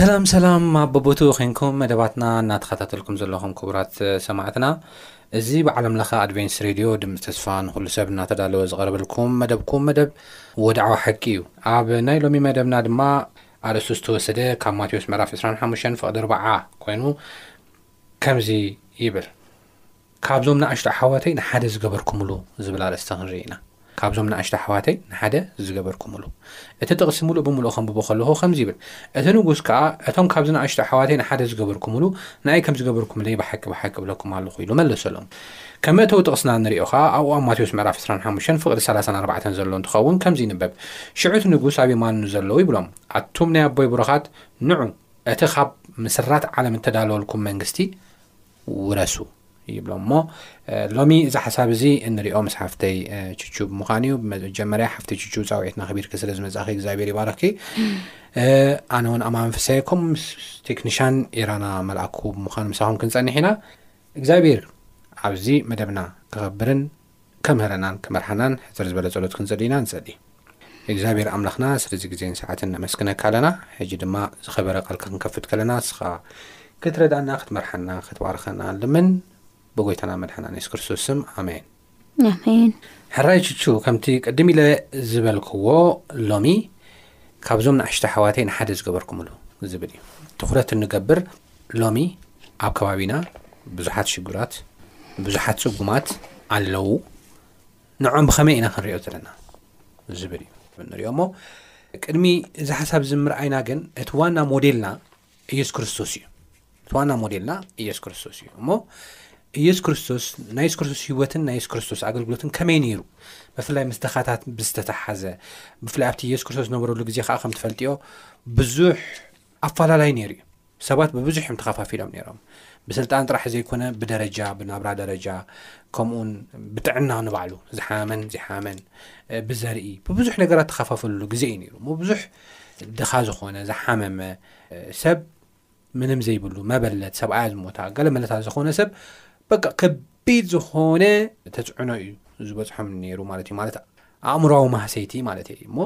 ሰላም ሰላም ኣብ በቦትኡ ኮንኩም መደባትና እናተኸታተልኩም ዘለኹም ክቡራት ሰማዕትና እዚ ብዓለም ለኸ ኣድቨንስ ሬድዮ ድምፂ ተስፋ ንኩሉ ሰብ እናተዳለወ ዝቐርበልኩም መደብኩም መደብ ወድዓዊ ሓቂ እዩ ኣብ ናይ ሎሚ መደብና ድማ ኣርእስቱ ዝተወሰደ ካብ ማቴዎስ ምዕራፍ 25 ፍቕዲ 4 ኮይኑ ከምዚ ይብል ካብዞም ንኣሽቱ ኣሓዋተይ ንሓደ ዝገበርኩምሉ ዝብል ኣርእስቲ ክንርኢ ኢና። ካብዞም ንኣሽቱ ኣሕዋተይ ንሓደ ዝገበርኩምሉ። እቲ ጥቕሲ ምሉእ ብምሉእ ከንብቦ ከለኹ ከምዚ ይብል፣ እቲ ንጉስ ከኣ፣ እቶም ካብዚ ንኣሽቱ ኣሕዋተይ ንሓደ ዝገበርኩምሉ ንኣይ ከም ዝገበርኩምለይ ብሓቂ ብሓቂ እብለኩም ኣሎኹ ኢሉ መለሰሎም። ከም መእተዊ ጥቕስና እንርእዮ ከኣ ኣብኡ ኣብ ማቴዎስ ምዕራፍ ዕስራን ሓሙሽተን ፍቕዲ ሰላሳን ኣርባዕተን ዘሎ እንትኸውን ከምዚ ይንበብ፣ ሽዑ እቲ ንጉስ ኣብ የማኑ ንዘለዉ ይብሎም፣ ኣቱም ናይ ኣቦይ ቡሩኻት፣ ንዑ፣ እቲ ካብ ምስራት ዓለም እተዳለወልኩም መንግስቲ፣ ውረሱ ይብሎም እሞ ሎሚ እዚ ሓሳብ እዚ እንሪኦ ምስ ሓፍተይ ቹቹ ብምዃን እዩ መጀመርያ ሓፍተይ ቹቹ ፃውዒትና ክቢርኪ ስለ ዝመፃኺ እግዚኣብሔር ይባረኪ ኣነ እውን ኣማ መንፈሳዊ ከምኡ ምስ ቴክኒሻን ኢራና መልኣኩ ብምዃን ምሳኹም ክንፀንሕ ኢና እግዚኣብሔር ኣብዚ መደብና ክኸብርን ከምህረናን ክመርሓናን ሕጽር ዝበለ ጸሎት ክንጽሊ ኢና ንጸሊ። እግዚኣብሔር ኣምላኽና ስለዚ ግዜን ሰዓትን ነመስግነካ ኣለና ሕጂ ድማ ዝኸበረ ቃልካ ክንከፍት ከለና ንስኻ ክትረድኣና ክትመርሓና ክትባርኸና ንልምን ብጎይታና መድሓናን የሱስ ክርስቶስ ስም ኣሜን። ኣሜን ሕራይ ቹቹ ከምቲ ቅድም ኢለ ዝበልክዎ ሎሚ ካብዞም ንኣሽተ ኣሕዋተይ ንሓደ ዝገበርኩምሉ ዝብል እዩ ትኹረት እንገብር ሎሚ ኣብ ከባቢና ብዙሓት ሽጉራት ብዙሓት ጽጉማት ኣለዉ ንዖም ብኸመይ ኢና ክንሪኦ ዘለና ዝብል እዩ ንሪኦ እሞ ቅድሚ እዚ ሓሳብ ዝምርኣይና ግን እቲ ዋና ሞዴልና ኢየሱስ ክርስቶስ እዩ እቲ ዋና ሞዴልና ኢየሱስ ክርስቶስ እዩ እሞ ኢየሱስ ክርስቶስ ናይ የሱስ ክርስቶስ ህይወትን ናይ የሱስ ክርስቶስ ኣገልግሎትን ከመይ ነይሩ ብፍላይ ምስ ድኻታት ብዝተተሓዘ ብፍላይ ኣብቲ የሱስ ክርስቶስ ዝነበረሉ ግዜ ከዓ ከም ትፈልጥዮ ብዙሕ ኣፋላላይ ነይሩ እዩ ሰባት ብብዙሕ እዮም ተኸፋፊሎም ነይሮም ብስልጣን ጥራሕ ዘይኮነ ብደረጃ ብናብራ ደረጃ ከምኡውን ብጥዕና ንባዕሉ ዝሓመመን ዘይሓመመን ብዘርኢ ብብዙሕ ነገራት ተኸፋፈልሉ ግዜ እዩ ነይሩ ሞ ብዙሕ ድኻ ዝኾነ ዝሓመመ ሰብ ምንም ዘይብሉ መበለት ሰብኣያ ዝሞታ ገለ መለታ ዝኾነ ሰብ በቃ ከቢድ ዝኾነ ተፅዕኖ እዩ ዝበፅሖም ነይሩ ማለት እዩ ማለት ኣእምሮዊ ማህሰይቲ ማለት እዩእሞ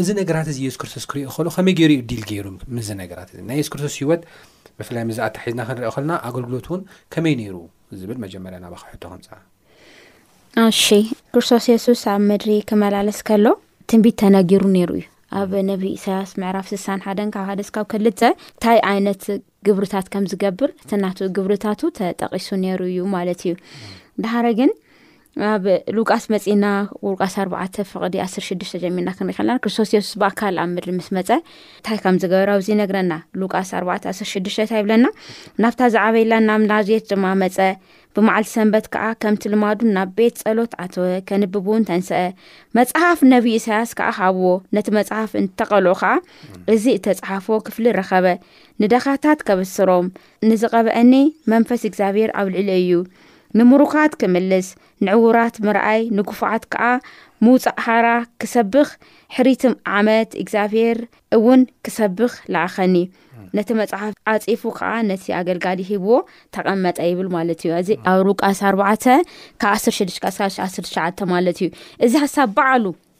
እዚ ነገራት እዚ የሱስ ክርስቶስ ክሪኦ ከሎ ከመይ ገይሩ እዩ ዲል ገይሩ ምስዚ ነገራት እዚ ናይ የሱስ ክርስቶስ ህይወት ብፍላይ ምስዚ ኣታሒዝና ክንሪኦ ከለና ኣገልግሎት እውን ከመይ ነይሩ ዝብል መጀመርያ ናባኻ ሕቶ ከምፃ እሺ ክርስቶስ የሱስ ኣብ ምድሪ ክመላለስ ከሎ ትንቢት ተነጊሩ ነይሩ እዩ ኣብ ነቢ ኢሳያስ ምዕራፍ ስሳን ሓደን ካብ ሓደ ስካብ ክልተ እንታይ ዓይነት ግብርታት ከም ዝገብር እቲ ናቱ ግብርታቱ ተጠቂሱ ነይሩ እዩ ማለት እዩ ዳሓረ ግን ኣብ ሉቃስ መጺና ቁርቃስ ኣርባዓተ ፍቕዲ ኣስር ሽዱሽተ ጀሚርና ክንሪኢ ከለና ክርስቶስ የሱስ ብኣካል ኣብ ምድሪ ምስ መፀ እንታይ ከም ዝገበረ ኣብዚ ይነግረና ሉቃስ ኣርባዕተ ኣስር ሽዱሽተ እንታይ ይብለና ናብታ ዝዓበይላ ናብ ናዝሬት ድማ መፀ ብመዓልቲ ሰንበት ከዓ ከምቲ ልማዱ ናብ ቤት ጸሎት ኣተወ ከንብብ እውን ተንስአ መፅሓፍ ነብዪ እሳያስ ከዓ ሃብዎ ነቲ መፅሓፍ እንተቐልዑ ከዓ እዚ እተፅሓፎ ክፍሊ ረኸበ ንደኻታት ከብስሮም ንዝቐብኣኒ መንፈስ እግዚኣብሔር ኣብ ልዕሊ እዩ፣ ንምሩኻት ክምልስ፣ ንዕዉራት ምርኣይ፣ ንግፉዓት ከኣ ምውጻእ ሓራ ክሰብኽ፣ ሕሪትም ዓመት እግዚኣብሔር እውን ክሰብኽ ለኣኸኒ። ነቲ መጽሓፍ ኣጽፉ ከኣ ነቲ ኣገልጋሊ ሂብዎ ተቐመጠ ይብል ማለት እዩ። እዚ ኣብ ሉቃስ ኣርባዕተ ካብ ዓሰርተ ሽዱሽተ ክሳብ ዓሰርተ ትሽዓተ ማለት እዩ። እዚ ሓሳብ በዓሉ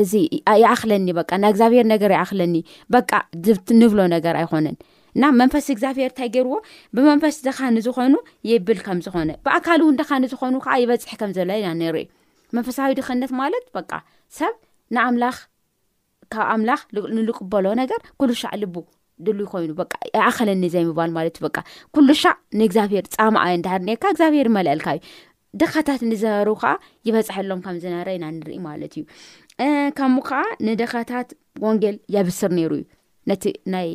እዚ ይኣኽለኒ በቃ ናይ እግዚኣብሄር ነገር ይኣኽለኒ በቃ ንብሎ ነገር ኣይኮነን እና መንፈስ እግዚኣብሄር እንታይ ገይርዎ ብመንፈስ ደኻኒ ዝኾኑ ይብል ከም ዝኾነ ብኣካል እውን ደኻኒ ዝኾኑ ከዓ ይበፅሕ ከም ዘሎ ኢና ንርኢ መንፈሳዊ ድኽነት ማለት በቃ ሰብ ንኣምላኽ ካብ ኣምላኽ ንልቅበሎ ነገር ኩሉ ሻዕ ልቡ ድሉ ኮይኑ በቃ ይኣኸለኒ ዘይምባል ማለት እዩ በቃ ኩሉ ሻዕ ንእግዚኣብሄር ፃማኣየ እንዳሃርኒካ እግዚኣብሄር ይመልአልካ እዩ ድኻታት ንዝነበሩ ከዓ ይበፅሐሎም ከም ዝነበረ ኢና ንርኢ ማለት እዩ ከምኡ ከዓ ንድኻታት ወንጌል የብስር ነይሩ እዩ ነቲ ናይ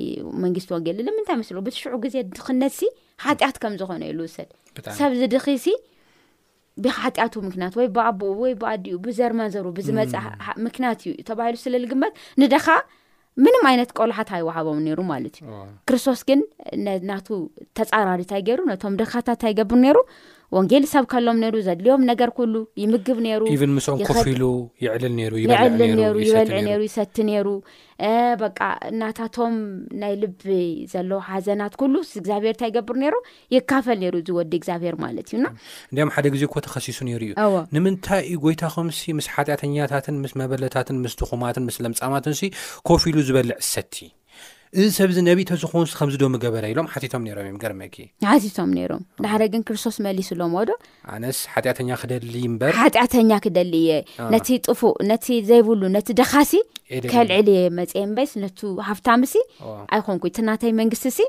መንግስቲ ወንጌል ንምንታይ መስለ ብትሽዑ ግዜ ድኽነት ሲ ሓጢኣት ከም ዝኾነ ዩ ዝውሰድ ሰብ ዝድኺ ሲ ብሓጢኣቱ ምክንያት ወይ ብኣቦኡ ወይ ብኣዲኡ ብዘርማዘሩ ብዝመፅ ምክንያት እዩ ተባሂሉ ስለ ዝግመት ንደኻ ምንም ዓይነት ቆልሓት ኣይወሃቦም ነይሩ ማለት እዩ ክርስቶስ ግን ናቱ ተፃራሪ እንታይ ገይሩ ነቶም ደካታት እንታይ ገብር ነይሩ ወንጌል ይሰብከሎም ነይሩ ዘድልዮም ነገር ኩሉ ይምግብ ነይሩ ኢብን ምስኦም ኮፍ ኢሉ ይዕልል ነይሩ ይዕልል ነይሩ ይበልዕ ነይሩ ይሰቲ ነይሩ በቃ እናታቶም ናይ ልቢ ዘለዎ ሓዘናት ኩሉ እግዚኣብሔር እንታይ ይገብር ነይሩ ይካፈል ነይሩ እዚ ወዲ እግዚኣብሔር ማለት እዩ እና። እንዲያም ሓደ ጊዜ እኮ ተኸሲሱ ነይሩ እዩ። እወ። ንምንታይ እዩ ጐይታኹምሲ ምስ ሓጢኣተኛታትን ምስ መበለታትን ምስ ድኹማትን ምስ ለምጻማትንሲ ኮፍ ኢሉ ዝበልዕ ዝሰቲ? እዚ ሰብ እዚ ነቢይ ተዝኾንስ ከምዚ ዶ ምገበረ? ኢሎም ሓቲቶም ነይሮም እዮም ገርመኪ። ሓቲቶም ነይሮም ድሕሪ ግን ክርስቶስ መሊስሎሞ ዶ ኣነስ ሓጢኣተኛ ክደሊ እምበር ሓጢኣተኛ ክደሊ እየ ነቲ ጥፉእ ነቲ ዘይብሉ ነቲ ደኻሲ ኤደን ከልዕል እየ መፅኤ እምበይስ ነቱ ሃፍታምሲ ኣይኮንኩ እቲ ናተይ መንግስቲሲ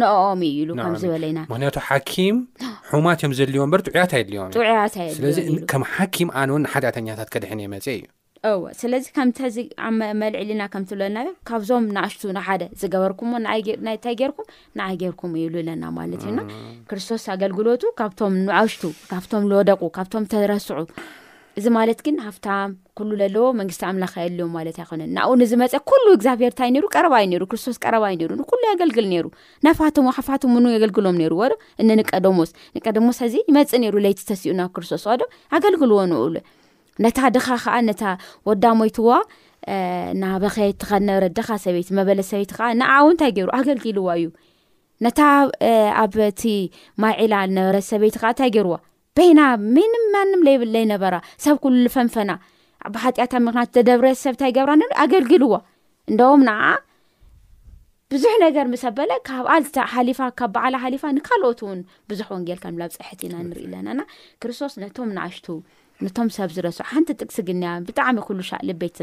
ንኦም እዩ ኢሉ ከም ዝበለ ኢና ምክንያቱ ሓኪም ሕማት እዮም ዘድልዎ በር ጥዑያት ኣይድልዮም ጥዑያት ስለዚ ከም ሓኪም ኣነ ውን ንሓጢኣተኛታት ከድሕን እየ መፀ እዩ እወ ስለዚ ከምተዚ መልዕልና ከምትብለና ዮ ካብዞም ንኣሽቱ ንሓደ ዝገበርኩምዎ ንይንታይ ጌርኩም ንዓይ ጌርኩም ይብሉ ኣለና ማለት እዩና ክርስቶስ ኣገልግሎቱ ካብቶም ንኣሽቱ ካብቶም ዝወደቁ ካብቶም ተረስዑ እዚ ማለት ግን ሃፍታም ኩሉ ለለዎ መንግስቲ ኣምላኽ ኣየልዮን ማለት ኣይኮነን። ናኡ ንዝመጸ ኩሉ እግዚኣብሔር እንታይ ነይሩ ቀረባ እዩ ነይሩ ክርስቶስ ቀረባ እዩ ነይሩ ንኩሉ የገልግል ነይሩ ናፋትሙ ሓፋትሙ ምኑ የገልግሎም ነይሩ ወዶ እነ ንቀደሞስ ንቀደሞስ ሕዚ ይመጽእ ነይሩ ለይቲ ተሲኡ ናብ ክርስቶስ ወዶ ኣገልግልዎ ንኡሉ ነታ ድኻ ከዓ ነታ ወዳ ሞይትዋ ናበኸየት ትኸነበረ ድኻ ሰበይቲ መበለ ሰበይቲ ከዓ ንዓው እንታይ ገይሩ ኣገልጊልዋ እዩ ነታ ኣብቲ ማይዒላ ነበረ ሰበይቲ ከዓ እንታይ ገይርዋ በይና ምንም ማንም ለይብለይ ነበራ ሰብ ኩሉ ልፈንፈና ብሓጢኣታ ምክንያት ተደብረየት ሰብ እንታይ ገብራ ን ኣገልግልዎ እንደውም ንዓ ብዙሕ ነገር ምስ ኣበለ ካብ ኣልታ ሓሊፋ ካብ በዓላ ሓሊፋ ንካልኦት እውን ብዙሕ ወንጌል ከም ላብፅሐት ኢና ንርኢ ኣለናና ክርስቶስ ነቶም ንኣሽቱ ነቶም ሰብ ዝረሱ ሓንቲ ጥቅሲ ግንያ ብጣዕሚ ኩሉ ሻእ ልቤት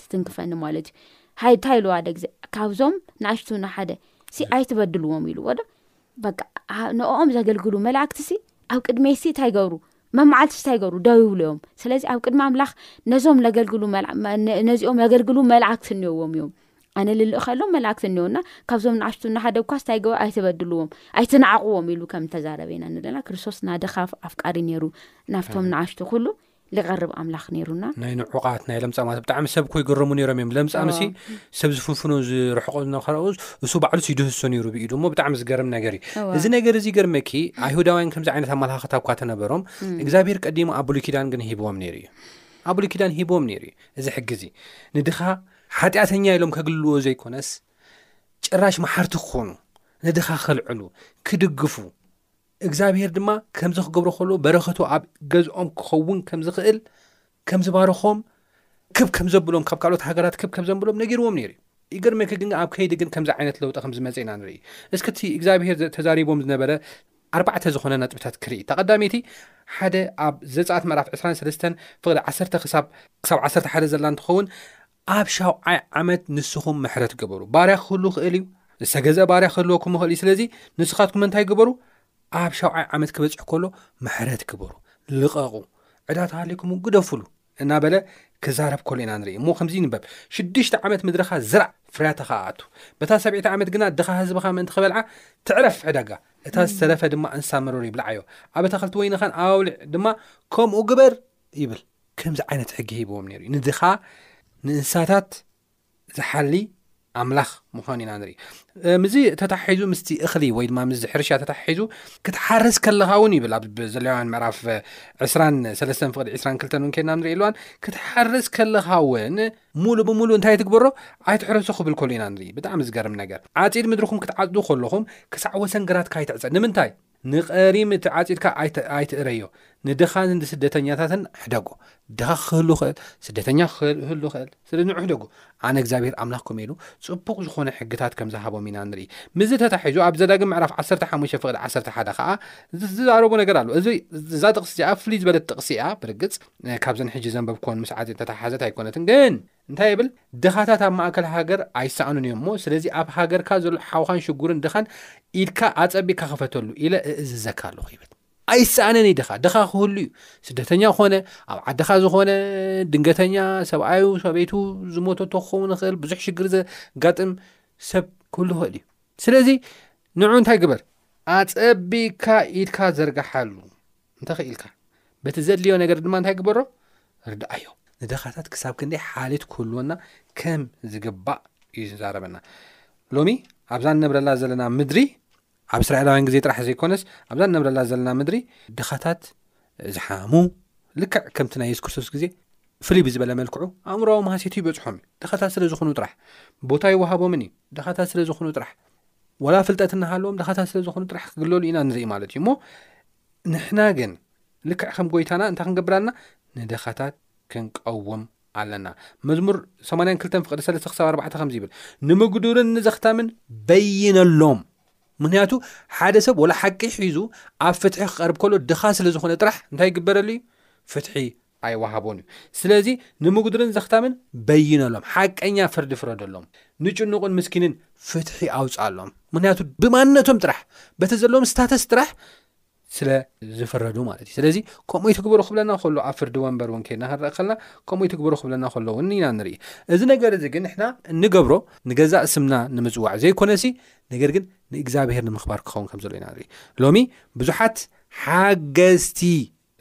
ትትንክፈኒ ማለት እዩ ሃይንታይ ኢልዋ ደግዜ ካብዞም ንኣሽቱ ንሓደ ሲ ኣይትበድልዎም ኢልዎ ዶ በቃ ንኦም ዘገልግሉ መላእክትሲ ኣብ ቅድመይሲ እንታይ ይገብሩ መመዓልትሲ እንታይ ይገብሩ ደው ይብሉ እዮም ስለዚ ኣብ ቅድሚ ኣምላኽ ነዞም ለገልግሉ ነዚኦም ለገልግሉ መላእክት እኒዎም እዮም ኣነ ልልእ ከሎም መላእክት እኒኦና ካብዞም ንኣሽቱ እናሓደ ኳስ እንታይ ገበ ኣይተበድልዎም ኣይትናዕቕዎም ኢሉ ከም ተዛረበ ኢና ንለና ክርስቶስ ናደኻ ኣፍቃሪ ነይሩ ናብቶም ንኣሽቱ ኩሉ ሊቐርብ ኣምላኽ ነይሩና ናይ ንዑቓት ናይ ለምፃማት ብጣዕሚ ሰብ ኮይ ግረሙ ነይሮም እዮም ለምፃም ሲ ሰብ ዝፍንፍኖን ዝርሕቆ ዝነኸረኡ እሱ ባዕሉስ ይድህሶ ነይሩ ብኢዱ እሞ ብጣዕሚ ዝገርም ነገር እዩ እዚ ነገር እዚ ገርመኪ ኣይሁዳውያን ከምዚ ዓይነት ኣመላኻኸታ እኳ ተነበሮም እግዚኣብሄር ቀዲሞ ኣብ ብሉይ ኪዳን ግን ሂብዎም ነይሩ እዩ ኣብ ብሉይ ኪዳን ሂብዎም ነይሩ እዩ እዚ ሕጊ እዚ ንድኻ ሓጢኣተኛ ኢሎም ከግልልዎ ዘይኮነስ ጭራሽ መሓርቲ ክኾኑ ንድኻ ክልዕሉ ክድግፉ እግዝኣብሄር ድማ ከምዚ ክገብሮ ከሎ በረኸቱ ኣብ ገዝኦም ክኸውን ከም ዝኽእል ከም ዝባረኾም ክብ ከም ዘብሎም ካብ ካልኦት ሃገራት ክብ ከም ዘንብሎም ነጊርዎም ነይሩ እዩ ይገርመኪ ግን ኣብ ከይዲ ግን ከምዚ ዓይነት ለውጢ ከም ዝመፀ ኢና ንርኢ እስኪ እቲ እግዚኣብሄር ተዛሪቦም ዝነበረ ኣርባዕተ ዝኾነ ነጥብታት ክርኢ እታ ቀዳመይቲ ሓደ ኣብ ዘፀኣት ምዕራፍ 23 ፍቕዲ 10 ክሳብ ክሳብ 11 ዘላ እንትኸውን ኣብ ሻውዓይ ዓመት ንስኹም ምሕረት ግበሩ። ባርያ ክህሉ ይኽእል እዩ፣ ዝተገዝአ ባርያ ክህልወኩም ይኽእል እዩ። ስለዚ ንስኻትኩም እንታይ ግበሩ? ኣብ ሻውዓይ ዓመት ክበጽሕ ከሎ ምሕረት ግበሩ፣ ልቐቑ፣ ዕዳ ተሃሊኩም ግደፉሉ እናበለ ክዛረብ ከሎ ኢና ንርኢ እሞ ከምዚ ንበል ሽዱሽተ ዓመት ምድረኻ ዝራእ ፍርያትኻ ኣቱ በታ ሰብዒቲ ዓመት ግና ድኻ ህዝብኻ ምእንቲ ክበልዓ ትዕረፍ ዕዳጋ እታ ዝተረፈ ድማ እንሳ መሮር ይብልዓዮ ኣብ ኣታኸልቲ ወይንኻን ኣባውሊዕ ድማ ከምኡ ግበር ይብል ከምዚ ዓይነት ሕጊ ሂብዎም ነይሩ እዩ ንድኻ ንእንስሳታት ዝሓሊ ኣምላኽ ምዃኑ ኢና ንርኢ ምዚ ተታሒዙ ምስቲ እኽሊ ወይ ድማ ምስ ሕርሻ ተታሒዙ ክትሓርስ ከለኻ እውን ይብል ኣብ ዘለዋያን ምዕራፍ 23 ፍቅዲ 22 እውን ከድና ንርኢ ኣለዋን ክትሓርስ ከለኻ እውን ሙሉእ ብምሉእ እንታይ ትግበሮ ኣይትሕረሶ ክብል ከሉ ኢና ንርኢ ብጣዕሚ ዝገርም ነገር ዓፂድ ምድርኹም ክትዓፅዱ ከለኹም ክሳዕ ወሰን ግራትካ ይትዕፀ ንምንታይ ንቀሪም እቲ ዓጺድካ ኣይትእረዮ ንድኻ ንስደተኛታትን ሕደጎ ድኻ ክህሉ ኽእል ስደተኛ ክህሉ ኽእል ስለ ንሕደጎ ኣነ እግዚኣብሔር ኣምላኽ ኮሜሉ ጽቡቕ ዝኾነ ሕግታት ከም ዝሃቦም ኢና ንርኢ ምዚ ተታሒዙ ኣብ ዘዳግም ምዕራፍ ዓሰርተ ሓሙሽተ ፍቕዲ ዓሰርተ ሓደ ኸኣ ዝዛረቦ ነገር ኣሎ እዚ እዛ ጥቕሲ እዚኣ ፍልይ ዝበለት ጥቕሲ እያ ብርግጽ ካብዘን ሕጂ ዘንበብክወን ምስ ዓጺድ ተታሓዘት ኣይኮነትን ግን እንታይ ይብል ድኻታት ኣብ ማእከል ሃገር ኣይሰኣኑን እዮም እሞ ስለዚ ኣብ ሃገርካ ዘሎ ሓውኻን ሽጉርን ድኻን ኢድካ ኣጸቢቕካ ክፈተሉ ኢለ እእዝዘካ ኣለኹ ይብል። ኣይሰኣንን እዩ ድኻ ድኻ ክህሉ እዩ ስደተኛ ኮነ ኣብ ዓድኻ ዝኾነ ድንገተኛ ሰብኣዩ ሰበይቱ ዝሞተቶ ክኸውን ይኽእል ብዙሕ ሽግር ዘጋጥም ሰብ ክህሉ ይኽእል እዩ ስለዚ ንዑ እንታይ ግበር ኣጸቢቕካ ኢድካ ዘርግሓሉ እንተኽኢልካ በቲ ዘድልዮ ነገር ድማ እንታይ ግበሮ ርድኣዮ። ንድኻታት ክሳብ ክንደይ ሓልዮት ክህልወና ከም ዝግባእ እዩ ዝዛረበና። ሎሚ ኣብዛ ንነብረላ ዘለና ምድሪ ኣብ እስራኤላውያን ግዜ ጥራሕ ዘይኮነስ ኣብዛ ንነብረላ ዘለና ምድሪ ድኻታት ዝሓሙ ልክዕ ከምቲ ናይ የሱስ ክርስቶስ ግዜ ፍልይ ብዝበለ መልክዑ ኣእምሮዎም ሃሴቱ ይበፅሖም እዩ ድኻታት ስለ ዝኾኑ ጥራሕ ቦታ ይወሃቦምን እዩ ድኻታት ስለ ዝኾኑ ጥራሕ ወላ ፍልጠት እናሃለዎም ድኻታት ስለ ዝኾኑ ጥራሕ ክግለሉ ኢና ንርኢ ማለት እዩ እሞ ንሕና ግን ልክዕ ከም ጎይታና እንታይ ክንገብር ኣለና ንድኻታት ክንቀውም ኣለና መዝሙር 82 ፍቅዲ 3 ክሳብ 4 ከምዚ ይብል ንምጉዱርን ንዘኽታምን በይነሎም ምክንያቱ ሓደ ሰብ ወላ ሓቂ ሒዙ ኣብ ፍትሒ ክቐርብ ከሎ ድኻ ስለ ዝኾነ ጥራሕ እንታይ ይግበረሉ እዩ ፍትሒ ኣይወሃቦን እዩ ስለዚ ንምጉድርን ዘኽታምን በይነሎም ሓቀኛ ፍርዲ ፍረደሎም ንጭኑቕን ምስኪንን ፍትሒ ኣውጽኣሎም ምኽንያቱ ብማንነቶም ጥራሕ በቲ ዘለዎም ስታተስ ጥራሕ ስለ ዝፍረዱ ማለት እዩ ስለዚ ከምኡ ይትግበሩ ክብለና ከሎ ኣብ ፍርዲ ወንበር እውን ከድና ክንረእ ከልና ከምኡ ይትግበሩ ክብለና ከሎ እውን ኢና ንርኢ እዚ ነገር እዚ ግን ንሕና እንገብሮ ንገዛእ ስምና ንምፅዋዕ ዘይኮነሲ ነገር ግን ንእግዚኣብሄር ንምኽባር ክኸውን ከም ዘሎ ኢና ንርኢ ሎሚ ብዙሓት ሓገዝቲ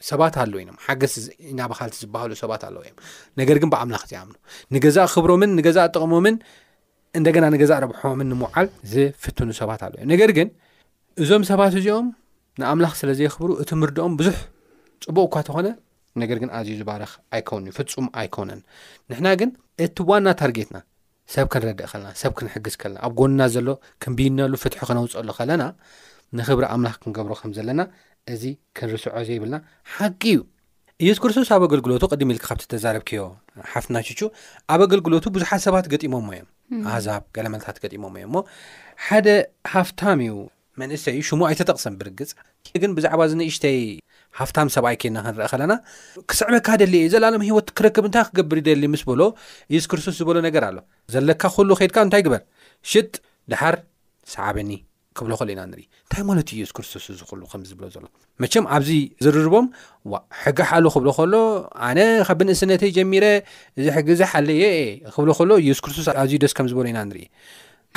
ሰባት ኣለዉ ኢኖም ሓገስ ኢናባኻልቲ ዝበሃሉ ሰባት ኣለዉ እዮም ነገር ግን ብኣምላኽ እዚኣምኑ ንገዛእ ክብሮምን ንገዛእ ጥቕሞምን እንደገና ንገዛእ ረብሖምን ንምውዓል ዝፍትኑ ሰባት ኣለዉ እዮም ነገር ግን እዞም ሰባት እዚኦም ንኣምላኽ ስለ ዘይክብሩ እቲ ምርድኦም ብዙሕ ፅቡቅ እኳ ተኾነ ነገር ግን ኣዝዩ ዝባርኽ ኣይከውን እዩ ፍፁም ኣይኮነን ንሕና ግን እቲ ዋና ታርጌትና ሰብ ክንረድእ ከለና፣ ሰብ ክንሕግዝ ከለና፣ ኣብ ጎንና ዘሎ ክንብይነሉ፣ ፍትሒ ክነውጽኣሉ ከለና፣ ንኽብሪ ኣምላኽ ክንገብሮ ከም ዘለና እዚ ክንርስዖ ዘይብልና ሓቂ እዩ። ኢየሱስ ክርስቶስ ኣብ ኣገልግሎቱ ቅድም ኢልክ ካብቲ ተዛረብክዮ ሓፍትና ቹቹ ኣብ ኣገልግሎቱ ብዙሓት ሰባት ገጢሞሞ እዮም ኣህዛብ ገለመልታት ገጢሞሞ እዮም እሞ ሓደ ሃፍታም እዩ መንእሰይ እዩ ሽሙ ኣይተጠቕሰን ብርግጽ ግን ብዛዕባ እዚ ንእሽተይ ሃፍታም ሰብኣይ ኴንና ክንርኣ ከለና ክስዕበካ እደሊ እየ ዘልኣለም ህይወት ክረክብ እንታይ ክገብር ይደሊ ምስ በሎ ኢየሱስ ክርስቶስ ዝበሎ ነገር ኣሎ ዘለካ ኩሉ ኬድካ እንታይ ግበር ሽጥ ድሓር ሰዓበኒ ክብሎ ከሎ ኢና ንርኢ እንታይ ማለት እዩ ኢየሱስ ክርስቶስ እዚ ኩሉ ከምዚ ዝብሎ ዘሎ መቸም ኣብዚ ዝርርቦም ዋእ ሕጊ ሓሉ ክብሎ ከሎ ኣነ ካብ ብንእስነተይ ጀሚረ እዚ ሕጊ እዚ ሓለየ እየ ክብሎ ከሎ የሱስ ክርስቶስ ኣዝዩ ደስ ከም ዝበሎ ኢና ንርኢ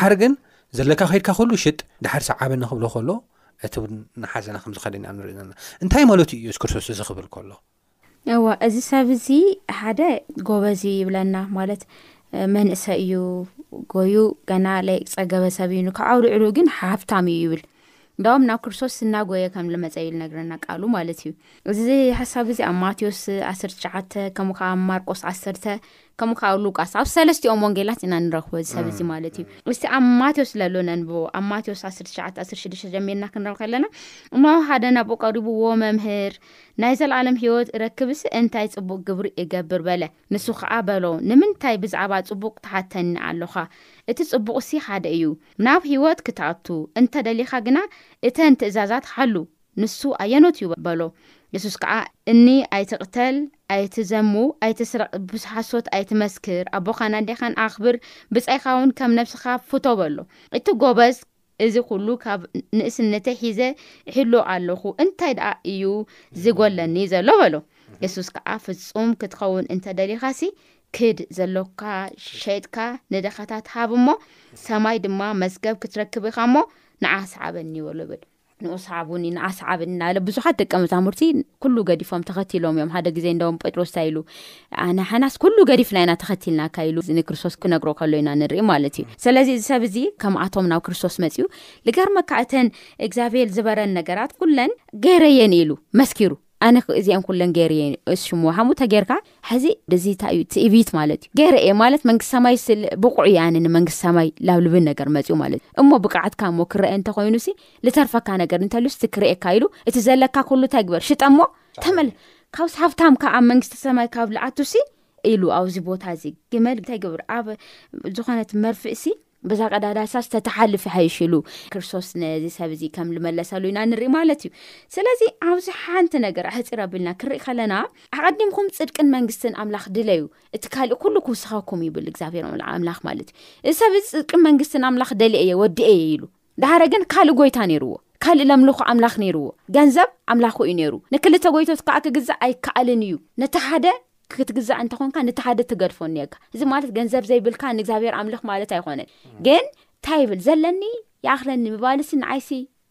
ሓር ግን ዘለካ ከድካ ኩሉ ሽጥ ድሓር ሰዓበኒ ክብሎ ከሎ እቲ ናሓዘና ከምዝኸደኒ ንርኢ ዘለና እንታይ ማለትዩ የሱስ ክርስቶስ እዚ ክብል ከሎ እዋ እዚ ሰብ እዚ ሓደ ጎበዝ እዩ ይብለና ማለት መንእሰይ እዩ ጎዩ ገና ለይፀገበ ሰብ እዩ ንካዓው ልዕሉ ግን ሃብታም እዩ ይብል እንዳውም ናብ ክርስቶስ እናጎየ ከም ዝመፀ እዩ ዝነግረና ቃሉ ማለት እዩ እዚ ሓሳብ እዚ ኣብ ማቴዎስ 19 ከምኡ ከዓ ኣብ ማርቆስ 1 ከምኡ ከዓ ኣብ ሉቃስ ኣብ ሰለስቲኦም ወንጌላት ኢና ንረክቦ እዚ ሰብ እዚ ማለት እዩ እስቲ ኣብ ማቴዎስ ለሎ ነንብቦ ኣብ ማቴዎስ 19 16 ጀሚርና ክንረብ ከለና እኖ ሓደ ናብኡ ቀሪቡ ዎ መምህር ናይ ዘለኣለም ህይወት እረክብስ እንታይ ፅቡቅ ግብሪ እገብር በለ ንሱ ከዓ በሎ ንምንታይ ብዛዕባ ፅቡቅ ትሓተኒ ኣለኻ እቲ ፅቡቅ ሲ ሓደ እዩ ናብ ህይወት ክትኣቱ እንተደሊኻ ግና እተን ትእዛዛት ሓሉ ንሱ ኣየኖት እዩ? በሎ። የሱስ ከኣ እኒ ኣይትቕተል፣ ኣይትዘሙ፣ ኣይትስረቕ፣ ብሓሶት ኣይትመስክር፣ ኣቦኻን ኣዴኻን ኣኽብር፣ ብጻይካውን ከም ነብስኻ ፍቶ በሎ። እቲ ጎበዝ እዚ ኹሉ ካብ ንእስነተይ ሒዘ እሕሎ ኣሎኹ፣ እንታይ ደኣ እዩ ዚጎድለኒ ዘሎ? በሎ። የሱስ ከኣ ፍጹም ክትኸውን እንተ ደሊኻሲ ክድ ዘሎካ ሸይጥካ ንደኻታት ሃብ እሞ፣ ሰማይ ድማ መዝገብ ክትረክብ ኢኻ እሞ፣ ንዓ ስዓበኒ በሎ ይብል። ንኡስሓቡኒ ንኣስሓብኒ እናበለ ብዙሓት ደቀ መዛሙርቲ ኩሉ ገዲፎም ተኸቲሎም እዮም ሓደ ግዜ እንደውም ጴጥሮስ እንታይ ኢሉ ንሕናስ ኩሉ ገዲፍና ኢና ተኸቲልናካ ኢሉ ንክርስቶስ ክነግሮ ከሎ ኢና ንርኢ ማለት እዩ ስለዚ እዚ ሰብ እዚ ከምኣቶም ናብ ክርስቶስ መፅኡ ልገርመካ እተን እግዚኣብሔር ዝበረን ነገራት ኩለን ገይረየን ኢሉ መስኪሩ ኣነ እኮ እዚኤን ኩለን ገይረ እየ እስ ሽሙ ሃሙ ተገይርካ ሐዚ እዚ ታይ እዩ ትእቢት ማለት እዩ ገይረ እየ ማለት መንግስቲ ሰማይ ስል ብቁዕ እየ ኣነ ንመንግስቲ ሰማይ ላብ ልብን ነገር መፅኡ ማለት እዩ እሞ ብቅዓትካ እሞ ክረኤ እንተኮይኑ ሲ ልተርፈካ ነገር እንተሉ ስቲ ክርኤካ ኢሉ እቲ ዘለካ ኩሉ ታይ ግበር ሽጠ እሞ ተመል ካብስ ሃብታም ካብ ኣብ መንግስቲ ሰማይ ካብ ልኣቱ ሲ ኢሉ ኣብዚ ቦታ እዚ ግመል ታይ ግብር ኣብ ዝኮነት መርፍእ ሲ በዛ ቀዳዳ ሳስ ተተሓልፍ ይሓይሽ ኢሉ ክርስቶስ ነዚ ሰብ እዚ ከም ዝመለሰሉ ኢና ንርኢ ማለት እዩ ስለዚ ኣብዚ ሓንቲ ነገር ኣሕፂር ኣቢልና ክርኢ ከለና ኣቐዲምኩም ፅድቅን መንግስትን ኣምላኽ ድለዩ እቲ ካልእ ኩሉ ክውስኸኩም ይብል እግዚኣብሔር ኣምላኽ ማለት እዩ እዚ ሰብ እዚ ፅድቅን መንግስትን ኣምላኽ ደሊ እየ ወዲኤ እየ ኢሉ ደሓረ ግን ካልእ ጎይታ ነይርዎ። ካልእ ለምልኾ ኣምላኽ ነይርዎ። ገንዘብ ኣምላኹ እዩ ነይሩ። ንክልተ ጎይቶት ከኣ ክግዛእ ኣይከኣልን እዩ። ነቲ ሓደ ክትግዛእ እንተ ኾንካ ነቲ ሓደ ትገድፎ እኒኤካ። እዚ ማለት ገንዘብ ዘይብልካ ንእግዚኣብሄር ኣምልኽ ማለት ኣይኮነን። ግን እንታይ ይብል ዘለኒ ይኣኽለኒ ምባልሲ ንዓይሲ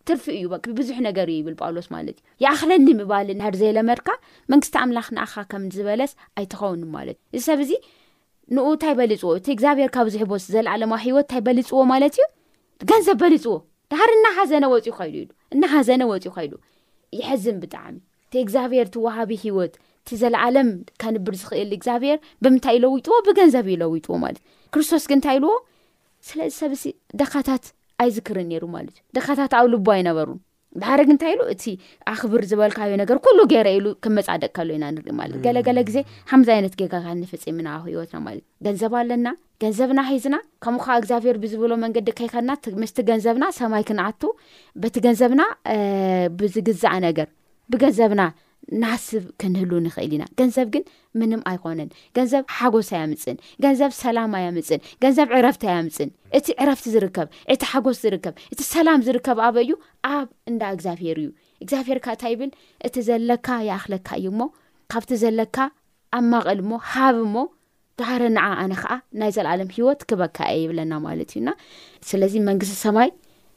ትርፊ እዩ በቃ ብዙሕ ነገር እዩ ይብል ጳውሎስ ማለት እዩ። ይኣኽለኒ ምባል እንድሕር ዘይለመድካ መንግስቲ ኣምላኽ ንኣኻ ከም ዝበለስ ኣይትኸውንን ማለት እዩ። እዚ ሰብ እዚ ንኡ ታይ በልጽዎ እቲ እግዚኣብሔር ካብ ዝህቦስ ዘልኣለማዊ ሕይወት ታይ በልጽዎ ማለት እዩ ገንዘብ በልጽዎ ድሃር እናሓዘነ ወፅዩ ኸይዱ ኢሉ እናሓዘነ ወፅዩ ኸይዱ ይሐዝን ብጣዕሚ እቲ እግዚኣብሔር እቲ ወሃቢ ሕይወት እቲ ዘለኣለም ከንብር ዝኽእል እግዚኣብሔር ብምንታይ ይለዊጥዎ ብገንዘብ ይለዊጥዎ ማለት ክርስቶስ ግን እንታይ ኢልዎ ስለዚ ሰብሲ ደኻታት ኣይዝክርን ነይሩ ማለት እዩ ደኻታት ኣብ ልቦ ኣይነበሩን ድሓረ ግን እንታይ ኢሉ እቲ ኣኽብር ዝበልካዮ ነገር ኩሉ ገይረ ኢሉ ከም መፃደቅ ከሎ ኢና ንርኢ ማለት ገለገለ ግዜ ሓምዚ ዓይነት ጌጋታት ንፍፂምና ኣብ ህይወትና ማለት እዩ ገንዘብ ኣለና ገንዘብና ሒዝና ከምኡ ከዓ እግዚኣብሔር ብዝብሎ መንገዲ ከይከድና ምስቲ ገንዘብና ሰማይ ክንኣቱ በቲ ገንዘብና ብዝግዛእ ነገር ብገንዘብና ናስብ ክንህሉ ንኽእል ኢና ገንዘብ ግን ምንም ኣይኮነን ገንዘብ ሓጎስ ኣያምፅን ገንዘብ ሰላም ኣያምፅን ገንዘብ ዕረፍቲ ኣያምፅን እቲ ዕረፍቲ ዝርከብ እቲ ሓጎስ ዝርከብ እቲ ሰላም ዝርከብ ኣበ እዩ ኣብ እንዳ እግዚኣብሄር እዩ እግዚኣብሄር ካታ ይብል እቲ ዘለካ ይኣኽለካ እዩ እሞ ካብቲ ዘለካ ኣማቐል እሞ ሃብ እሞ ደሓረ ንዓ ኣነ ከዓ ናይ ዘለኣለም ህይወት ክበካ እየ ይብለና ማለት እዩ እና ስለዚ መንግስቲ ሰማይ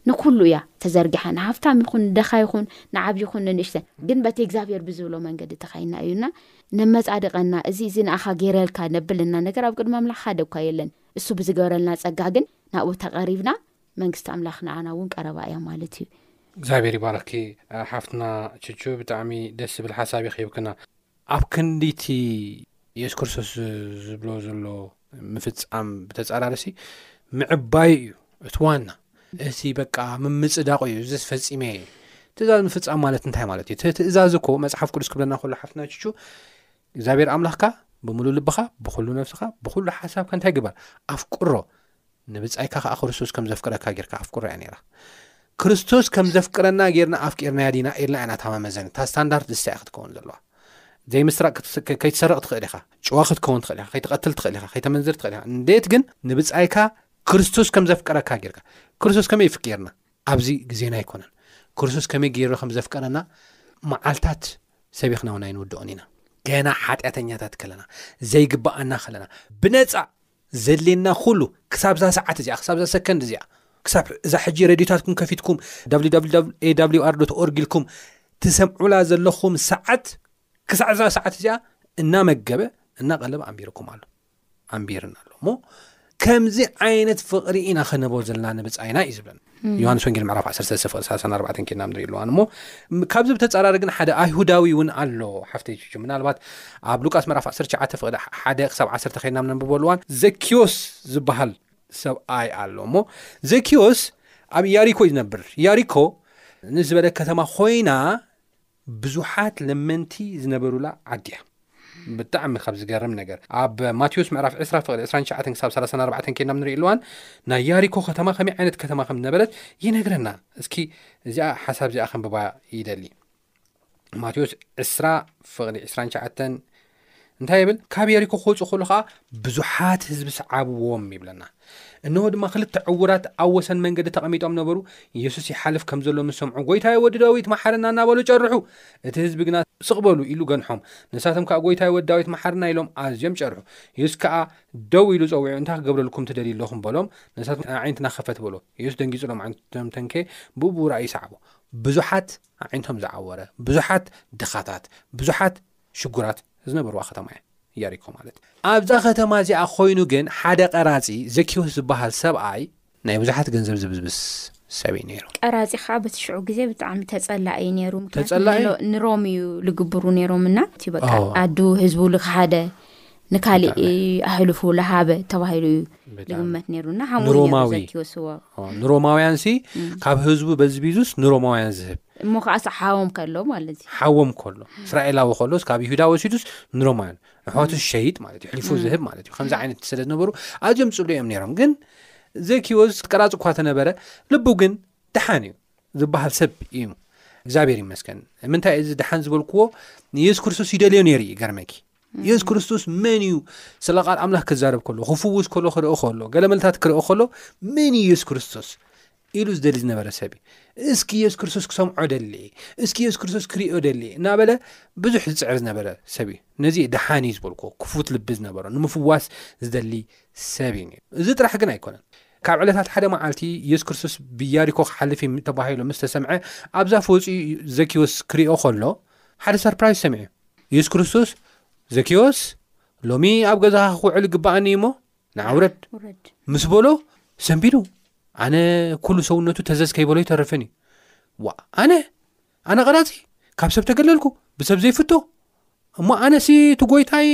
ንኩሉ እያ ተዘርጊሓ ንሃፍታም ይኹን ንደኻ ይኹን ንዓብ ይኹን ንንእሽተ ግን በቲ እግዚኣብሔር ብዝብሎ መንገዲ ተኸይና እዩና ነመፃድቀና እዚ እዚ ንኣኻ ገይረልካ ነብልና ነገር ኣብ ቅድሚ ኣምላኽ ሓደ እኳ የለን እሱ ብዝገበረልና ፀጋ ግን ናብኡ ተቐሪብና መንግስቲ ኣምላኽ ንዓና እውን ቀረባ እያ ማለት እዩ እግዚኣብሔር ይባረኪ ሓፍትና ችቹ ብጣዕሚ ደስ ዝብል ሓሳብ ይክህብክና ኣብ ክንዲ እቲ የሱስ ክርስቶስ ዝብሎ ዘሎ ምፍጻም ብተጻራርሲ ምዕባዩ እዩ እቲ ዋና እቲ በቃ ምምጽዳቑ እዩ እዚስ ፈጺመ እየ ትእዛዝ ምፍጻም ማለት እንታይ ማለት እዩ ትእዛዝ እኮ መፅሓፍ ቅዱስ ክብለና ከሎ ሓፍትና ችቹ እግዚኣብሔር ኣምላኽካ ብምሉእ ልብኻ ብኩሉ ነብስኻ ብኩሉ ሓሳብካ እንታይ ግበር ኣፍቅሮ ንብጻይካ ከኣ ክርስቶስ ከም ዘፍቅረካ ጌርካ ኣፍቅሮ እያ ነይራ። ክርስቶስ ከም ዘፍቅረና ጌርና ኣፍቂርናዮ ዲና ኢልና ኢና እታ መመዘኒ እታ ስታንዳርድ ንሳ እያ ክትከውን ዘለዋ። ዘይምስራቅ ከይትሰርቅ ትኽእል ኢኻ፣ ጭዋ ክትከውን ትኽእል ኢኻ፣ ከይትቀትል ትኽእል ኢኻ፣ ከይተመንዝር ትኽእል ኢኻ። እንዴት ግን ንብጻይካ ክርስቶስ ከም ዘፍቀረካ ጌርካ ክርስቶስ ከመይ ፍቂርና ኣብዚ ግዜና ኣይኮነን ክርስቶስ ከመይ ገይሩ ከም ዘፍቀረና መዓልታት ሰቢኽና እውን ኣይንውድኦን ኢና ገና ሓጢኣተኛታት ከለና ዘይግባኣና ከለና ብነፃ ዘድልየና ኩሉ ክሳብ እዛ ሰዓት እዚኣ ክሳብ እዛ ሰከንድ እዚኣ ክሳብ እዛ ሕጂ ረድዮታትኩም ከፊትኩም wwwawr ኦርግ ኢልኩም ትሰምዑላ ዘለኹም ሰዓት ክሳዕ እዛ ሰዓት እዚኣ እናመገበ እናቐለበ ኣንቢርኩም ኣሎ ኣንቢርና ኣሎ እሞ ከምዚ ዓይነት ፍቕሪ ኢና ከነበ ዘለና ንብፃይና እዩ ዝብለና ዮሃንስ ወንጌል ምዕራፍ 134 ኬድና ንርኢ ኣለዋን እሞ ካብዚ ብተፃራሪ ግን ሓደ ኣይሁዳዊ እውን ኣሎ ሓፍተ ጅ ምናልባት ኣብ ሉቃስ ምዕራፍ 19 ፍቅዲ ሓደ ክሳብ 1ሰተ ከድና ነንብቦ ኣለዋን ዘኪዮስ ዝበሃል ሰብኣይ ኣሎ እሞ ዘኪዮስ ኣብ ያሪኮ ዝነብር ያሪኮ ንዝበለ ከተማ ኮይና ብዙሓት ለመንቲ ዝነበሩላ ዓዲ እያ። ብጣዕሚ ካብ ዝገርም ነገር ኣብ ማቴዎስ ምዕራፍ ዕስራ ፍቕዲ ዕስራን ትሽዓተን ክሳብ ሰላሳን ኣርባዕተን ኬድና ኣብ ንርእየሉ እዋን ናይ ያሪኮ ከተማ ከመይ ዓይነት ከተማ ከም ዝነበረት ይነግረና። እስኪ እዚኣ ሓሳብ እዚኣ ከንብባ ይደሊ። ማቴዎስ ዕስራ ፍቕዲ ዕስራን ትሽዓተን እንታይ ይብል ካብ የሪኮ ክወፁ ከሉ ከዓ ብዙሓት ህዝቢ ሰዓብዎም ይብለና እነሆ ድማ ክልተ ዕውራት ኣብ ወሰን መንገዲ ተቐሚጦም ነበሩ ኢየሱስ ይሓልፍ ከም ዘሎ ምስ ሰምዑ ጎይታይ ወዲ ዳዊት መሓረና እናበሉ ጨርሑ እቲ ህዝቢ ግና ስቕ በሉ ኢሉ ገንሖም ንሳቶም ከዓ ጎይታይ ወዲ ዳዊት መሓርና ኢሎም ኣዝዮም ጨርሑ ኢየሱስ ከዓ ደው ኢሉ ፀዊዑ እንታይ ክገብረልኩም ትደልዩ ኣለኹም በሎም ንሳቶም ኣዒንትና ክፈት በሎ ኢየሱስ ደንጊፅሎም ኣዒንቶም ተንከ ብእቡ ራእይ ሰዓቦ ብዙሓት ኣዒንቶም ዝዓወረ ብዙሓት ድኻታት ብዙሓት ሽጉራት ዝነበርዋ ከተማ እያ ያሪኮ ማለት። ኣብዛ ከተማ እዚኣ ኮይኑ ግን ሓደ ቀራጺ ዘኪዎስ ዝበሃል ሰብኣይ ናይ ብዙሓት ገንዘብ ዝብዝብዝ ሰብ እዩ ነይሩ። ቀራጺ ከኣ በቲ ሽዑ ግዜ ብጣዕሚ ተጸላኢ እዩ ነይሩ ምክንያቱ ተጸላኢ? ንሎ- ንሮም እዩ ልግብሩ ነይሮም እና እቲ በቃ ኣዎ። ኣዱ ህዝቡ ልክሓደ ንካሊእ ኣሕልፉ ለሃበ ተባሂሉ እዩ ልግመት ነይሩ እና ሓሙሮማዊ ዘትወስዎ ንሮማውያን ሲ ካብ ህዝቡ በዝቢዙስ ንሮማውያን ዝህብ እሞ ከዓ ሓዎም ከሎ ማለት እዩ ሓዎም ከሎ እስራኤላዊ ከሎስ ካብ ይሁዳ ወሲዱስ ንሮማውያን ንሕዋቱ ሸይጥ ማለት እዩ ሕልፉ ዝህብ ማለት እዩ ከምዚ ዓይነት ስለ ዝነበሩ ኣዝዮም ፅሉ እዮም ነይሮም ግን ዘኪዎስ ቀራፂ እኳ ተነበረ ልቡ ግን ድሓን እዩ ዝበሃል ሰብ እዩ እግዚኣብሔር ይመስገን ምንታይ እዚ ድሓን ዝበልክዎ ንየሱስ ክርስቶስ ይደልዮ ነይሩ እዩ ገርመኪ የሱስ ክርስቶስ መን እዩ ስለ ቓል ኣምላኽ ክዛረብ ከሎ ክፍውስ ከሎ ክርኢ ከሎ ገለ መልታት ክርኢ ከሎ መን እዩ የሱስ ክርስቶስ ኢሉ ዝደሊ ዝነበረ ሰብ እዩ እስኪ የሱስ ክርስቶስ ክሰምዖ ደሊ እስኪ የሱስ ክርስቶስ ክሪኦ ደሊ እናበለ ብዙሕ ዝፅዕር ዝነበረ ሰብ እዩ ነዚ ደሓን እዩ ዝበልኩ ክፉት ልቢ ዝነበሮ ንምፍዋስ ዝደሊ ሰብ እዩ እዚ ጥራሕ ግን ኣይኮነን ካብ ዕለታት ሓደ መዓልቲ የሱስ ክርስቶስ ብያሪኮ ክሓልፍ እዩ ተባሂሉ ምስ ተሰምዐ ኣብዛ ፈፂኡ ዘኪዎስ ክሪኦ ከሎ ሓደ ሰርፕራይዝ ሰሚዑ የሱስ ክርስቶስ፣ ዘኬዎስ፣ ሎሚ ኣብ ገዛኻ ክውዕል ይግብኣኒ እዩሞ፣ ንዓ ውረድ ምስ በሎ ሰንቢዱ። ኣነ ኩሉ ሰውነቱ ተዘዝ ከይበሎ ይተርፍን እዩ። ዋ ኣነ ኣነ ቐራጺ ካብ ሰብ ተገለልኩ ብሰብ ዘይፍቶ እሞ ኣነ ሲ እቲ ጎይታይ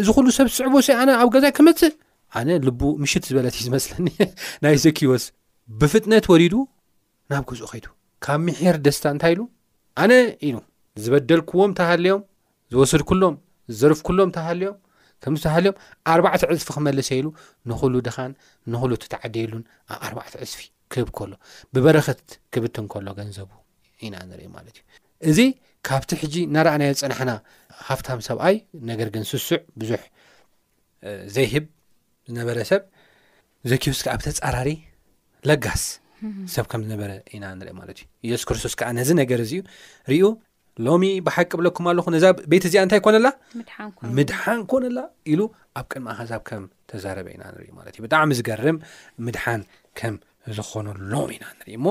እዚ ኩሉ ሰብ ዝስዕቦ ሲ ኣነ ኣብ ገዛይ ክመፅእ ኣነ ልቡ ምሽት ዝበለት እዩ ዝመስለኒ ናይ ዘኪዎስ ብፍጥነት ወሪዱ ናብ ገዝኡ ከይዱ ካብ ምሒር ደስታ እንታይ ኢሉ ኣነ ኢሉ ዝበደልክዎም ተሃልዮም ዝወስድኩሎም ዝዘርፍኩሎም ተሃልዮም ከምዚ ተሃልዮም ኣርባዕተ ዕፅፊ ክመልሰ ኢሉ ንኹሉ ድኻን ንኹሉ ትተዓደየሉን ኣርባዕተ ዕፅፊ ክህብ ከሎ ብበረኸት ክብትን ከሎ ገንዘቡ ኢና ንርኢ ማለት እዩ እዚ ካብቲ ሕጂ እናረኣናዮ ዝፀናሕና ሃፍታም ሰብኣይ ነገር ግን ስሱዕ ብዙሕ ዘይህብ ዝነበረ ሰብ ዘኪዮስ ከዓ ብተፃራሪ ለጋስ ሰብ ከም ዝነበረ ኢና ንርኢ ማለት እዩ የሱስ ክርስቶስ ከዓ ነዚ ነገር እዚዩ ርኡ ሎሚ ብሓቂ ብለኩም ኣለኹ ነዛ ቤት እዚኣ እንታይ ኮነላ ምድሓን ኮነላ ኢሉ ኣብ ቅድሚ ኣሃዛብ ከም ተዛረበ ኢና ንርኢ ማለት እዩ ብጣዕሚ ዝገርም ምድሓን ከም ዝኾነሎም ኢና ንርኢ እሞ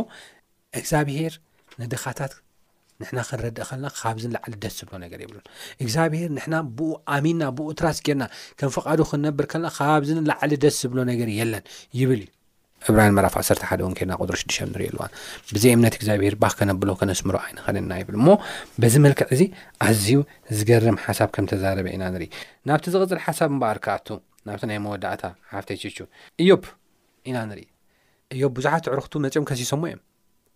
እግዛብሄር ንድኻታት ንሕና ክንረድእ ከለና ካብዚ ንላዕሊ ደስ ዝብሎ ነገር የብሉን እግዚኣብሄር ንሕና ብኡ ኣሚንና ብኡ ትራስ ጌርና ከም ፍቓዱ ክንነብር ከለና ካብዚ ንላዕሊ ደስ ዝብሎ ነገር የለን ይብል እዩ ዕብራን ምዕራፍ 11 እውን ከና ቁጥሪ 6 ንሪኦ ኣለዋ ብዘይ እምነት እግዚኣብሄር ባህ ከነብሎ ከነስምሮ ኣይንኸንና ይብል እሞ በዚ መልክዕ እዚ ኣዝዩ ዝገርም ሓሳብ ከም ተዛረበ ኢና ንርኢ ናብቲ ዝቕፅል ሓሳብ እምበኣር ክኣቱ ናብቲ ናይ መወዳእታ ሓፍተይ ችቹ እዮብ ኢና ንርኢ። እዮብ ብዙሓት ኣዕሩኽቱ መጺኦም ከሲሶሞ እዮም።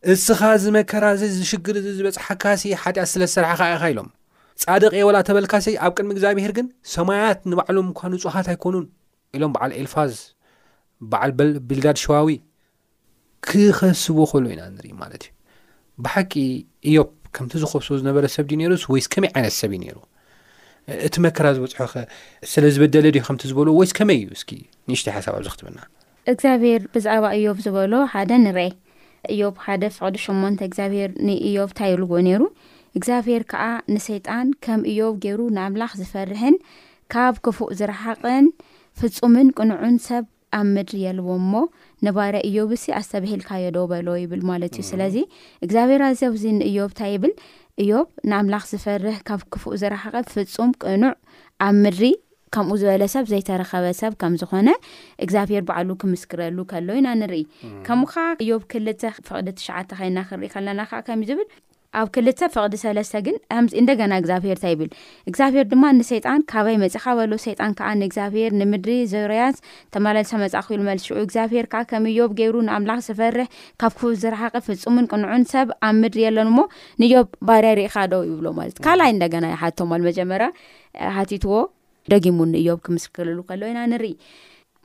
እስኻ እዚ መከራ እዚ እዚ ሽግር እዚ ዝበጽሓካሲ ሓጢኣት ስለ ዝሰርሕኻ ኢኻ ኢሎም። ጻድቕ እየ ወላ ተበልካሲ ኣብ ቅድሚ እግዚኣብሄር ግን ሰማያት ንባዕሎም እኳ ንጹሃት ኣይኮኑን ኢሎም በዓል ኤልፋዝ በዓል ቢልዳድ ሸዋዊ ክኸስዎ ከሎ ኢና ንርኢ ማለት እዩ። ብሓቂ እዮብ ከምቲ ዝኸሶ ዝነበረ ሰብ ድዩ ነይሩስ ወይስ ከመይ ዓይነት ሰብ እዩ ነይሩ? እቲ መከራ ዝበፅሖኸ ስለ ዝበደለ ድዩ ከምቲ ዝበልዎ ወይስ ከመይ እዩ እስኪ ንእሽተይ ሓሳብ ኣብዚ ክትብና እግዚኣብሔር ብዛዕባ እዮብ ዝበሎ ሓደ ንርኤ እዮብ ሓደ ፍቕዲ ሸሞንተ እግዚኣብሔር ንእዮብ ታይ ኢልዎ ነይሩ እግዚኣብሔር ከዓ ንሰይጣን ከም እዮብ ገይሩ ንኣምላኽ ዝፈርህን ካብ ክፉእ ዝረሓቕን ፍፁምን ቅኑዑን ሰብ ኣብ ምድሪ የልቦም እሞ ንባርያ እዮብሲ ኣስተብሂልካዮ ዶ በሎ ይብል ማለት እዩ ስለዚ እግዚኣብሔር ኣዚኣብዚ ንእዮብ እንታይ ይብል እዮብ ንኣምላኽ ዝፈርህ ካብ ክፉእ ዝረሓቐ ፍጹም ቅኑዕ ኣብ ምድሪ ከምኡ ዝበለ ሰብ ዘይተረኸበ ሰብ ከም ዝኾነ እግዚኣብሄር ባዕሉ ክምስክረሉ ከሎ ኢና ንርኢ ከምኡ ኸዓ እዮብ ክልተ ፍቕዲ ትሽዓተ ከይና ክንርኢ ከለና ከዓ ከምዩ ዝብል ኣብ ክልተ ፍቕዲ ሰለስተ ግን ኣምጽ እንደገና እግዚኣብሄር ታይ ይብል እግዚኣብሄር ድማ ንሰይጣን ካበይ መጺኻ በሎ ሰይጣን ከኣ ንእግዚኣብሄር ንምድሪ ዙርያስ ተመላሊሳ መጻእኩ ኢሉ መልሱ ሽዑ እግዚኣብሄር ከኣ ከም ኢዮብ ገይሩ ንኣምላኽ ዝፈርሕ ካብ ክፉእ ዝረሓቐ ፍጹምን ቅኑዕን ሰብ ኣብ ምድሪ የለን እሞ ንዮብ ባርያ ርኢኻ ዶ ይብሎ ማለት ካልኣይ እንደገና ይሓቶ ማለት መጀመርያ ሓቲትዎ ደጊሙ ንእዮብ ክምስክርሉ ከሎ ኢና ንርኢ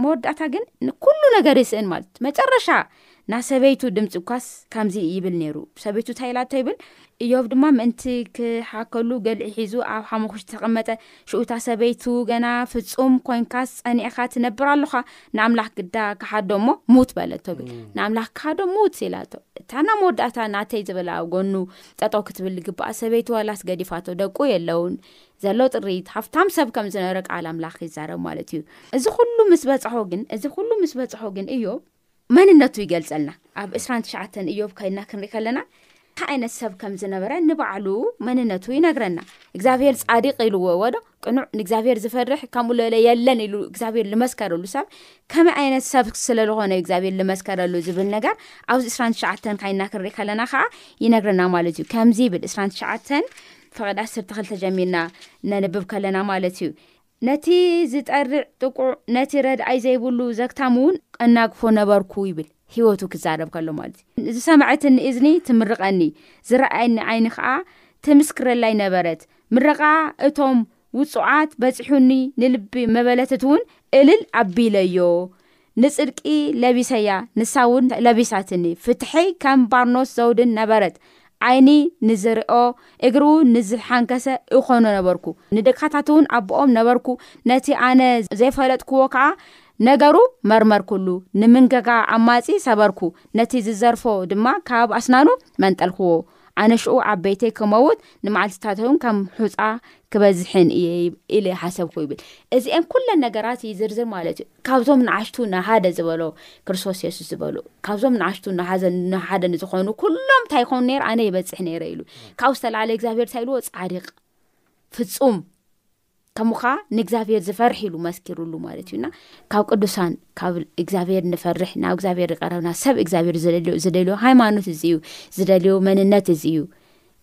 መወዳእታ ግን ንኩሉ ነገር ይስእን ማለት መጨረሻ ናሰበይቱ ድምፂ እኳስ ከምዚ ይብል ነይሩ ሰበይቱ ታይላቶ ይብል እዮብ ድማ ምእንቲ ክሓከሉ ገልዒ ሒዙ ኣብ ሓሙክሽ ተቐመጠ ሽኡታ ሰበይቱ ገና ፍፁም ኮንካስ ፀኒዕካ ትነብር ኣለኻ ንኣምላኽ ግዳ ክሓዶ እሞ ሙት በለቶ ብል ንኣምላኽ ክሓዶ ሙት ኢላቶ እታና መወዳእታ ናተይ ዝበላ ጎኑ ጠጠው ክትብል ግባኣ ሰበይቱ ዋላስ ገዲፋቶ ደቁ የለውን ዘሎ ጥሪት ሃፍታም ሰብ ከም ዝነበረ ቃል ኣምላኽ ይዛረብ ማለት እዩ። እዚ ኹሉ ምስ በጽሖ ግን እዚ ኹሉ ምስ በጽሖ ግን እዮብ መንነቱ ይገልጸልና። ኣብ ዕስራን ትሽዓተን እዮብ ከይድና ክንርኢ ከለና እንታይ ዓይነት ሰብ ከም ዝነበረ ንባዕሉ መንነቱ ይነግረና። እግዚኣብሄር ጻዲቅ ኢልዎ ወዶ ቅኑዕ ንእግዚኣብሄር ዝፈርሕ ከምኡ ለለ የለን ኢሉ እግዚኣብሄር ዝመስከረሉ ሰብ ከመይ ዓይነት ሰብ ስለ ዝኾነ እዩ እግዚኣብሄር ዝመስከረሉ ዝብል ነገር ኣብዚ ዕስራን ትሽዓተን ካይድና ክንርኢ ከለና ከዓ ይነግረና ማለት እዩ። ከምዚ ይብል ዕስራን ትሽዓተን ፈቐድ ዓሰርተ ክልተ ጀሚርና ነንብብ ከለና ማለት እዩ፣ ነቲ ዝጠርዕ ጥቁዕ፣ ነቲ ረድኣይ ዘይብሉ ዘግታም እውን እናግፎ ነበርኩ ይብል፣ ህይወቱ ክዛረብ ከሎ ማለት እዩ። ዝሰምዐትኒ እዝኒ ትምርቐኒ፣ ዝረኣየኒ ዓይኒ ኸዓ ትምስክረላይ ነበረት፣ ምረቓ እቶም ውጹዓት በጺሑኒ፣ ንልቢ መበለትት እውን እልል ኣቢለዮ ንጽድቂ ለቢሰያ ንሳውን ለቢሳትኒ ፍትሒ ከም ባርኖስ ዘውድን ነበረት ዓይኒ ንዝርኦ እግሩ ንዝሓንከሰ እኾኖ ነበርኩ ንደካታትውን ኣቦኦም ነበርኩ ነቲ ኣነ ዘይፈለጥክዎ ከኣ ነገሩ መርመርኩሉ ንምንገጋ ኣማጺ ሰበርኩ ነቲ ዝዘርፎ ድማ ካብ ኣስናኑ መንጠልክዎ ኣነ ሽኡ ኣብ ቤተይ ክመውት ንመዓልትታትውን ከም ሑጻ ክበዝሕን እየ ኢለ ሓሰብኩ ይብል እዚኤን ኩለን ነገራት ይዝርዝር ማለት እዩ ካብዞም ንኣሽቱ ንሓደ ዝበሎ ክርስቶስ የሱስ ዝበሉ ካብዞም ንኣሽቱ ንሓደ ንዝኾኑ ኩሎም እንታይ ይኸውን ነይረ ኣነ ይበፅሕ ነይረ ኢሉ ካብኡ ዝተላዓለ እግዚኣብሄር እንታይ ኢልዎ ፃዲቅ ፍፁም ከምኡ ኸዓ ንእግዚኣብሄር ዝፈርሒ ኢሉ መስኪሩሉ ማለት እዩና ካብ ቅዱሳን ካብ እግዚኣብሄር ንፈርሕ ናብ እግዚኣብሄር ዝቀረብና ሰብ እግዚኣብሄር ዝደልዮ ሃይማኖት እዚ እዩ ዝደልዮ መንነት እዚ እዩ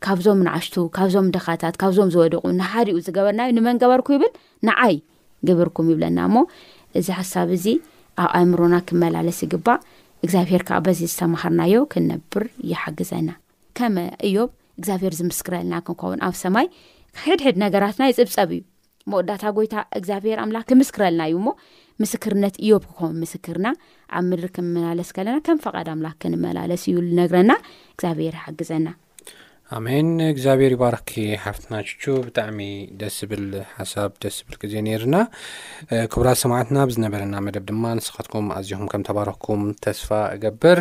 ካብዞም ንዓሽቱ ካብዞም ድኻታት ካብዞም ዝወደቑ ንሓደኡ ዝገበርናዩ ንመን ገበርኩ ይብል ንዓይ ግብርኩም ይብለና እሞ እዚ ሓሳብ እዚ ኣብ ኣእምሮና ክመላለስ ይግባእ እግዚኣብሄር ከኣ በዚ ዝተማሃርናዮ ክንነብር ይሓግዘና ከመ እዮብ እግዚኣብሄር ዝምስክረልና ክንከውን ኣብ ሰማይ ሕድሕድ ነገራትና ይፅብፀብ እዩ መወዳእታ ጎይታ እግዚኣብሄር ኣምላኽ ክምስክረልና እዩ እሞ ምስክርነት እዮብ ክኸውን ምስክርና ኣብ ምድሪ ክንመላለስ ከለና ከም ፈቓድ ኣምላኽ ክንመላለስ እዩ ዝነግረና እግዚኣብሄር ይሓግዘና ኣሜን እግዚኣብሔር ይባርኪ ሓፍትና ቹቹ ብጣዕሚ ደስ ዝብል ሓሳብ ደስ ዝብል ግዜ ነይርና ክቡራት ሰማዕትና ብዝነበረና መደብ ድማ ንስኻትኩም ኣዚኹም ከም ተባረኽኩም ተስፋ እገብር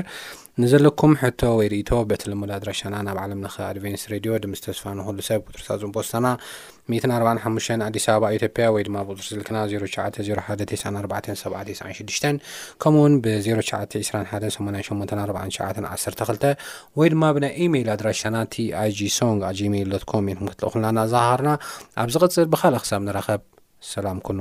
ንዘለኩም ሕቶ ወይ ርእቶ በቲ ልሙድ ኣድራሻና ናብ ዓለም ለኸ ኣድቨንስ ሬድዮ ድምስ ተስፋ ንኹሉ ሰብ ቁፅርታት ዞም ፖስታና ሚእትን ኣርባዓን ሓሙሽተን ኣዲስ ኣበባ ኢትዮጵያ ወይ ድማ ብቁፅሪ ስልክና ዜሮ ትሽዓተ ዜሮ ሓደ ቴስዓን ኣርባዕተን ሰብዓ ቴስዓን ሽዱሽተን ከምኡ እውን ብ ዜሮ ትሽዓተ ዒስራን ሓደን ሰማንያን ሸሞንተን ኣርብዓን ትሽዓተን ዓሰርተ ክልተ ወይ ድማ ብናይ ኢሜይል ኣድራሻና tig song at gmail dot com ኢልኩም ክትልእኹልና እናዘኻኸርና ኣብ ዝቕፅል ብኻልእ ክሳብ ንራኸብ ሰላም ኩኑ።